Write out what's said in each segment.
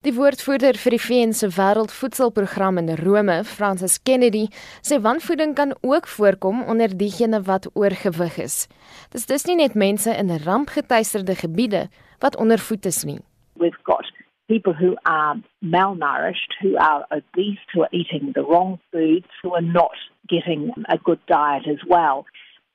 Die woordvoerder vir die VN se Wêreldvoedselprogram in Rome, Francis Kennedy, sê wanvoeding kan ook voorkom onder diegene wat oorgewig is. Dis dus nie net mense in rampgetuisterde gebiede wat ondervoed is nie. We've got people who are malnourished, who are obese, who are eating the wrong foods, who are not getting a good diet as well.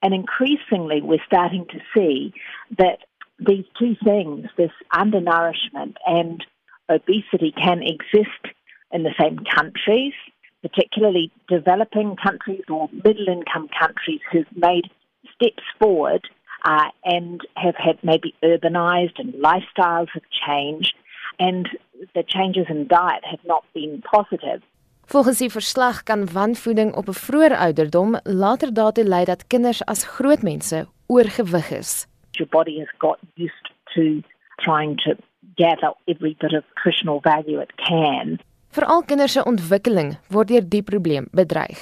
And increasingly we're starting to see that these two things, this undernourishment and obesity can exist in the same countries, particularly developing countries or middle income countries who've made steps forward uh, and have had maybe urbanized and lifestyles have changed and the changes in diet have not been positive. Volgens die verslag kan wanvoeding op 'n vroeë ouderdom later daartoe lei dat kinders as grootmense oorgewig is. Your body has got used to trying to gather every bit of nutritional value it can. Veral kinders se ontwikkeling word deur die probleem bedreig.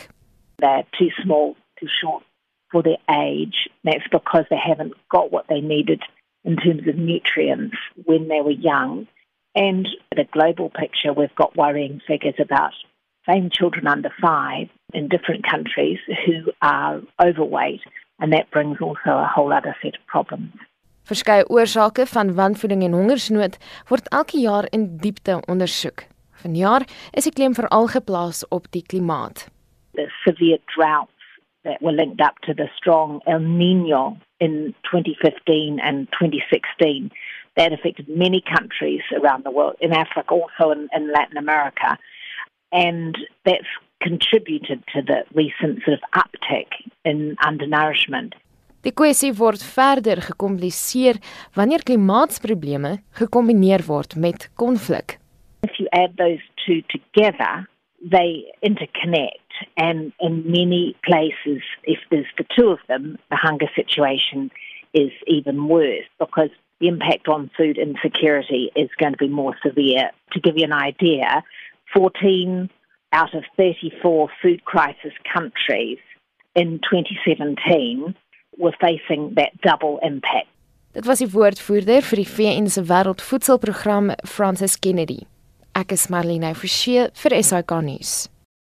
They're too small, too short for their age. That's because they haven't got what they needed in terms of nutrients when they were young. And the global picture, we've got worrying figures about same children under five in different countries who are overweight, and that brings also a whole other set of problems. Verskeie oorsake van wanvoeding en hongersnood word elke jaar in diepte ondersoek. Vanjaar is die klem veral geplaas op die klimaat. The severe droughts that were linked up to the strong El Niño in 2015 and 2016 that affected many countries around the world, in Africa, also in, in Latin America. And that's contributed to the recent sort of uptick in undernourishment. Die kwessie word verder gekompliseer wanneer klimaatsprobleme gekombineer word met konflik. If you add those two together, they interconnect and in many places if there's the two of them, the hunger situation is even worse because the impact on food insecurity is going to be more severe. To give you an idea, 14 out of 34 food crisis countries in 2017 were facing that double impact. Dit was die woordvoerder vir die VN se Wêreldvoedselprogram Francis Kennedy. Ek is Marlene Forsie vir SAK nuus.